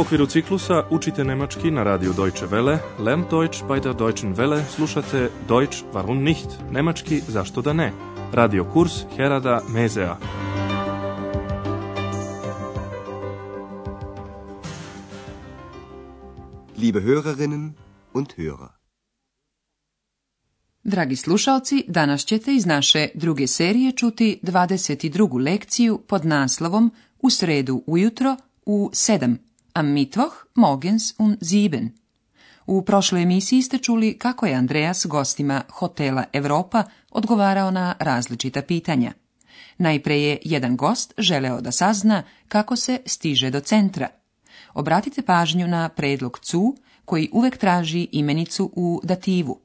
okviru ciklusa učite nemački na radiju Deutsche Welle, Lern Deutsch bei der Deutschen Welle, slušate Deutsch warum nicht, nemački zašto da ne, radio kurs Herada Mezea. Liebe Hörerinnen und Hörer. Dragi slušalci, danas ćete iz naše druge serije čuti 22. lekciju pod naslovom U sredu ujutro u 7. Am morgens um U prošloj emisiji ste čuli kako je Andreas gostima Hotela Europa odgovarao na različita pitanja. Najpre je jedan gost želeo da sazna kako se stiže do centra. Obratite pažnju na predlog cu koji uvek traži imenicu u dativu.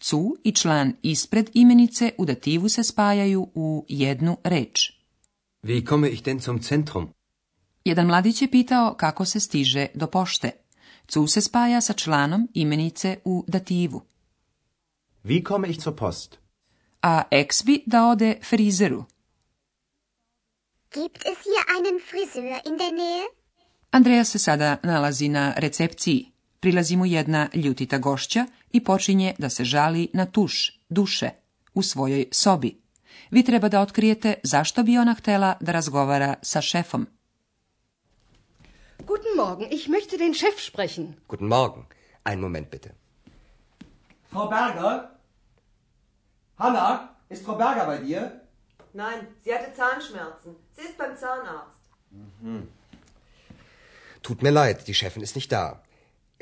Cu i član ispred imenice u dativu se spajaju u jednu reč. Wie komme ich denn zum jedan mladić je pitao kako se stiže do pošte. Cu se spaja sa članom imenice u dativu. Wie komme ich zur Post? A ex bi da ode frizeru. Gibt es hier einen Friseur in der Nähe? Andreja se sada nalazi na recepciji. Prilazi mu jedna ljutita gošća i počinje da se žali na tuš, duše, u svojoj sobi. Vi treba da otkrijete zašto bi ona htjela da razgovara sa šefom. Guten Morgen, ich möchte den Chef sprechen. Guten Morgen. Einen Moment bitte. Frau Berger? Hanna, ist Frau Berger bei dir? Nein, sie hatte Zahnschmerzen. Sie ist beim Zahnarzt. Mhm. Tut mir leid, die Chefin ist nicht da.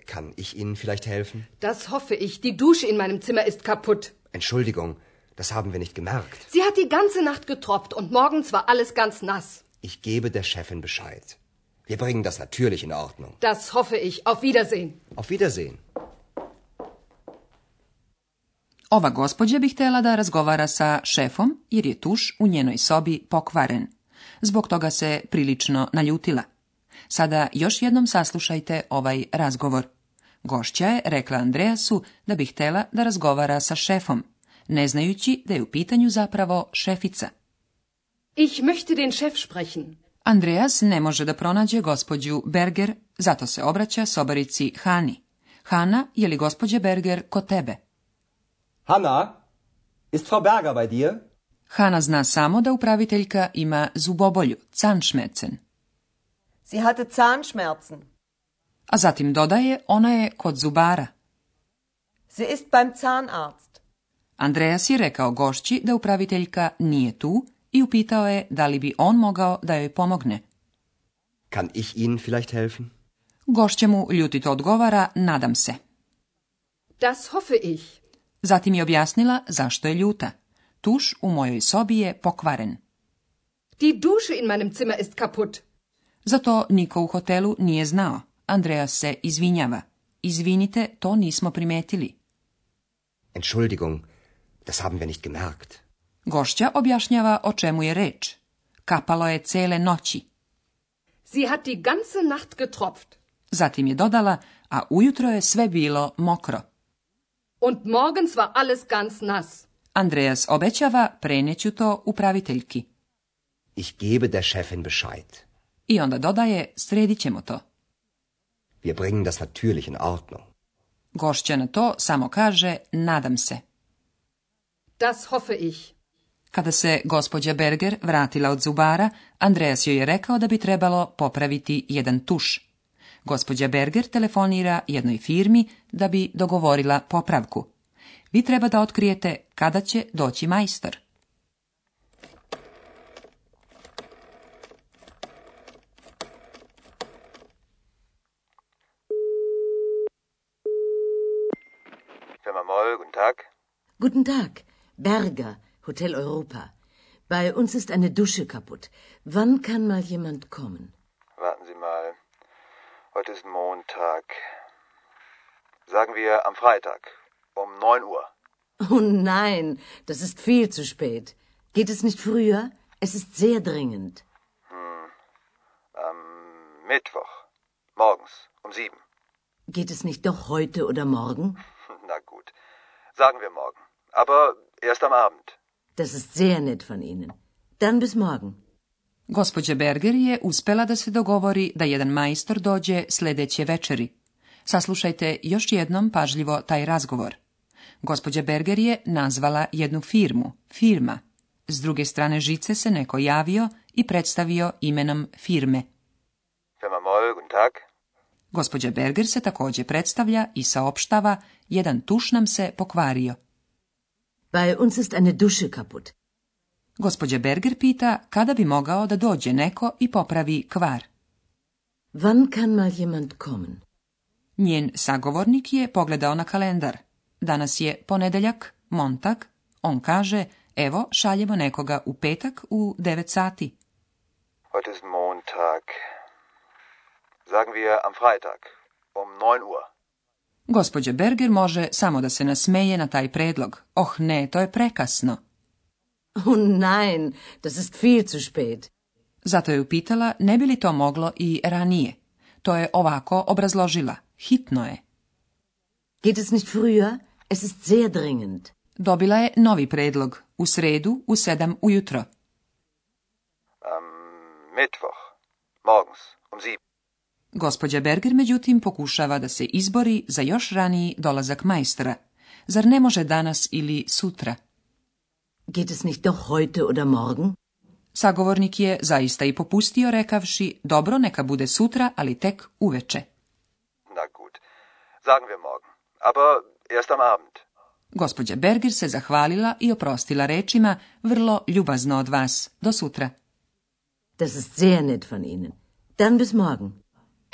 Kann ich Ihnen vielleicht helfen? Das hoffe ich. Die Dusche in meinem Zimmer ist kaputt. Entschuldigung, das haben wir nicht gemerkt. Sie hat die ganze Nacht getropft und morgens war alles ganz nass. Ich gebe der Chefin Bescheid. Wir bringen das natürlich in Ordnung. Das hoffe ich. Auf Wiedersehen. Auf Wiedersehen. Ova gospođa bi htjela da razgovara sa šefom jer je tuš u njenoj sobi pokvaren. Zbog toga se prilično naljutila. Sada još jednom saslušajte ovaj razgovor. Gošća je rekla Andreasu da bi htjela da razgovara sa šefom, ne znajući da je u pitanju zapravo šefica. Ich möchte den Chef sprechen. Andreas ne može da pronađe gospođu Berger, zato se obraća sobarici Hani. Hana, je li gospođe Berger kod tebe? Hana, ist Frau Berger bei dir? Hana zna samo da upraviteljka ima zubobolju, canšmecen. Sie hatte Zahnschmerzen. A zatim dodaje, ona je kod zubara. Sie ist beim Zahnarzt. Andreas je rekao gošći da upraviteljka nije tu, i upitao je da li bi on mogao da joj pomogne. Kan ich Ihnen vielleicht helfen? Gošće mu ljutito odgovara, nadam se. Das hoffe ich. Zatim je objasnila zašto je ljuta. Tuš u mojoj sobi je pokvaren. Die Dusche in meinem Zimmer ist kaputt. Za to niko u hotelu nije znao. Andreas se izvinjava. Izvinite, to nismo primetili. Entschuldigung, das haben wir nicht gemerkt. Gošća objašnjava o čemu je reč. Kapalo je cele noći. Sie hat die ganze Nacht getropft. Zatim je dodala, a ujutro je sve bilo mokro. Und morgens war alles ganz nass. Andreas obećava preneću to upraviteljki. Ich gebe der Chefin Bescheid. I onda dodaje, sredit ćemo to. Wir bringen das natürlich in Ordnung. Gošća na to samo kaže, nadam se. Das hoffe ich. Kada se gospođa Berger vratila od zubara, Andreas joj je rekao da bi trebalo popraviti jedan tuš. Gospođa Berger telefonira jednoj firmi da bi dogovorila popravku. Vi treba da otkrijete kada će doći majstor. Guten Tag. Guten Tag, Berger. Hotel Europa. Bei uns ist eine Dusche kaputt. Wann kann mal jemand kommen? Warten Sie mal. Heute ist Montag. Sagen wir am Freitag um 9 Uhr. Oh nein, das ist viel zu spät. Geht es nicht früher? Es ist sehr dringend. Hm. Am Mittwoch. Morgens um sieben. Geht es nicht doch heute oder morgen? Na gut. Sagen wir morgen. Aber erst am Abend. Das ist sehr nett von Ihnen. Dann bis morgen. Gospođa Berger je uspela da se dogovori da jedan majstor dođe sljedeće večeri. Saslušajte još jednom pažljivo taj razgovor. Gospođa Berger je nazvala jednu firmu, firma. S druge strane žice se neko javio i predstavio imenom firme. Gospođa Berger se također predstavlja i saopštava, jedan tuš nam se pokvario. Bei uns ist eine Dusche kaputt. Gospođa Berger pita kada bi mogao da dođe neko i popravi kvar. Wann kann mal jemand kommen? Njen sagovornik je pogledao na kalendar. Danas je ponedeljak, montag. On kaže, evo, šaljemo nekoga u petak u 9 sati. Heute ist Montag. Sagen wir am Freitag um 9 Uhr gospođe Berger može samo da se nasmeje na taj predlog. Oh ne, to je prekasno. Oh nein, das ist viel zu spät. Zato je upitala ne bi li to moglo i ranije. To je ovako obrazložila. Hitno je. Geht es nicht früher? Es ist sehr dringend. Dobila je novi predlog. U sredu u sedam ujutro. Am Mittwoch. Morgens um sieben. Gospođa Berger, međutim, pokušava da se izbori za još raniji dolazak majstora. Zar ne može danas ili sutra? Geht es nicht doch heute oder morgen? Sagovornik je zaista i popustio rekavši, dobro neka bude sutra, ali tek uveče. Na gut, sagen wir morgen, aber erst am Abend. Gospođa Berger se zahvalila i oprostila rečima, vrlo ljubazno od vas, do sutra. Das ist sehr nett von Ihnen. Dann bis morgen.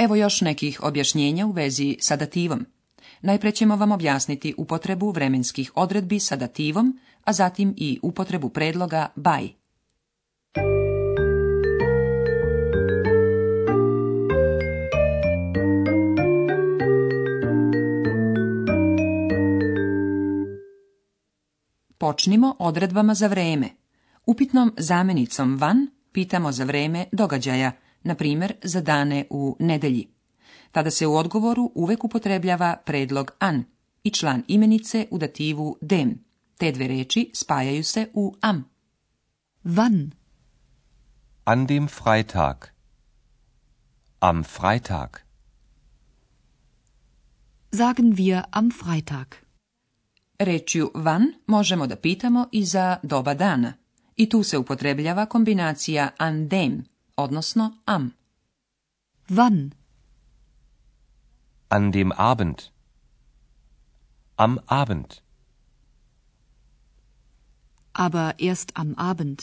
Evo još nekih objašnjenja u vezi sa dativom. Najpre ćemo vam objasniti upotrebu vremenskih odredbi sa dativom, a zatim i upotrebu predloga by. Počnimo odredbama za vreme. Upitnom zamenicom van pitamo za vreme događaja – na primjer za dane u nedelji. Tada se u odgovoru uvek upotrebljava predlog an i član imenice u dativu dem. Te dve reči spajaju se u am. Wann? An dem Freitag. Am Freitag. Sagen wir am Freitag. Rečju van možemo da pitamo i za doba dana. I tu se upotrebljava kombinacija an dem, odnosno am. Wann? An dem Abend. Am Abend. Aber erst am Abend.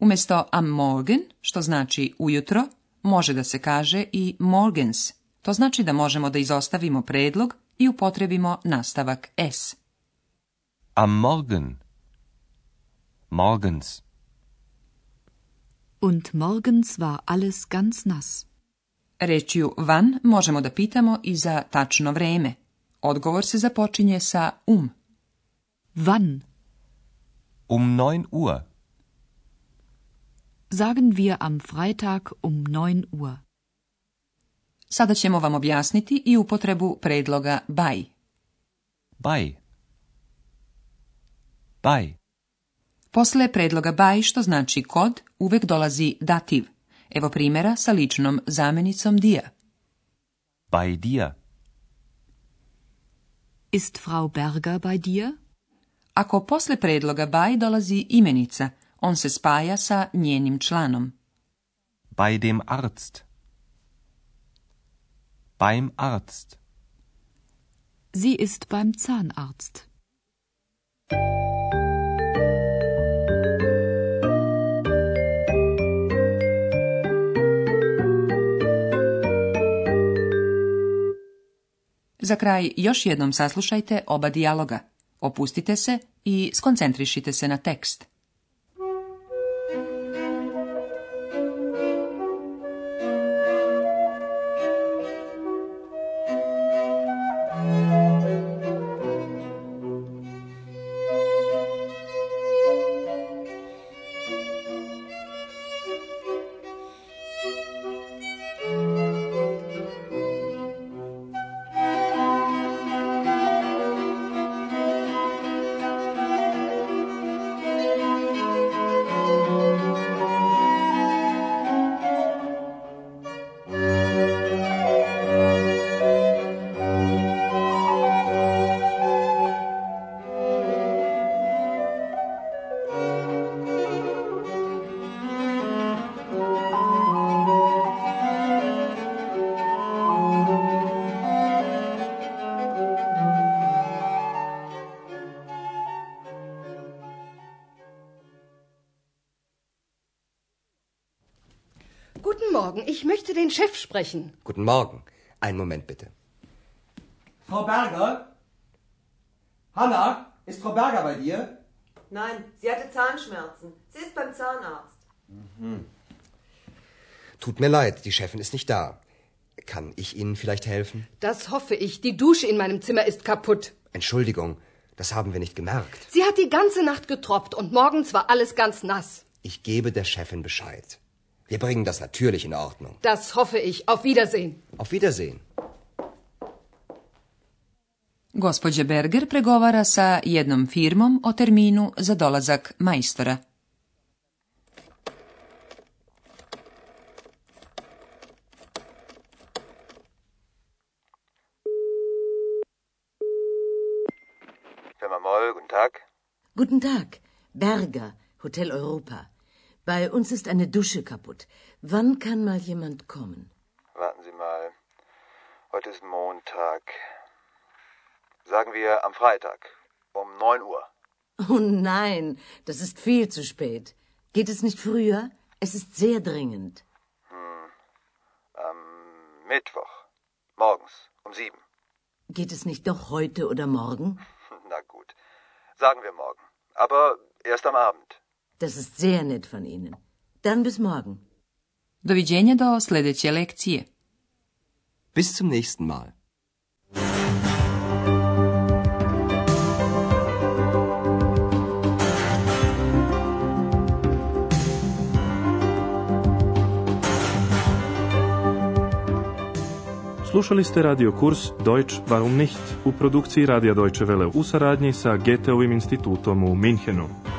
Umesto am Morgen, što znači ujutro, može da se kaže i morgens. To znači da možemo da izostavimo predlog i upotrebimo nastavak s. Am Morgen. Morgens. Und morgens war alles ganz nass. Rečju van možemo da pitamo i za tačno vreme. Odgovor se započinje sa um. Wann? Um 9 Uhr. Sagen wir am Freitag um 9 Uhr. Sada ćemo vam objasniti i upotrebu predloga bei. Bei. Bei. Posle predloga by, što znači kod, uvek dolazi dativ. Evo primjera sa ličnom zamjenicom dia. Bei dir. Ist Frau Berger bei dir? Ako posle predloga by dolazi imenica, on se spaja sa njenim članom. Bei dem Arzt. Beim Arzt. Sie ist beim Zahnarzt. za kraj još jednom saslušajte oba dijaloga. Opustite se i skoncentrišite se na tekst. Morgen. Ich möchte den Chef sprechen. Guten Morgen. Einen Moment bitte. Frau Berger? Hanna, ist Frau Berger bei dir? Nein, sie hatte Zahnschmerzen. Sie ist beim Zahnarzt. Mhm. Tut mir leid, die Chefin ist nicht da. Kann ich Ihnen vielleicht helfen? Das hoffe ich. Die Dusche in meinem Zimmer ist kaputt. Entschuldigung, das haben wir nicht gemerkt. Sie hat die ganze Nacht getropft und morgens war alles ganz nass. Ich gebe der Chefin Bescheid. Wir bringen das natürlich in Ordnung. Das hoffe ich. Auf Wiedersehen. Auf Wiedersehen. Gospodje Berger pregovara sa jednom firmom o terminu za dolazak majstora. Firma Moll, guten Tag. Guten Tag. Berger, Hotel Europa. Bei uns ist eine Dusche kaputt. Wann kann mal jemand kommen? Warten Sie mal. Heute ist Montag. Sagen wir am Freitag um 9 Uhr. Oh nein, das ist viel zu spät. Geht es nicht früher? Es ist sehr dringend. Hm. Am Mittwoch. Morgens um 7. Geht es nicht doch heute oder morgen? Na gut. Sagen wir morgen. Aber erst am Abend. Das ist sehr nett von Ihnen. Dann bis morgen. Doviđenja do sljedeće lekcije. Bis zum nächsten Mal. Slušali ste radio kurs Deutsch warum nicht u produkciji Radija Deutsche Welle u saradnji sa Goetheovim institutom u Minhenu.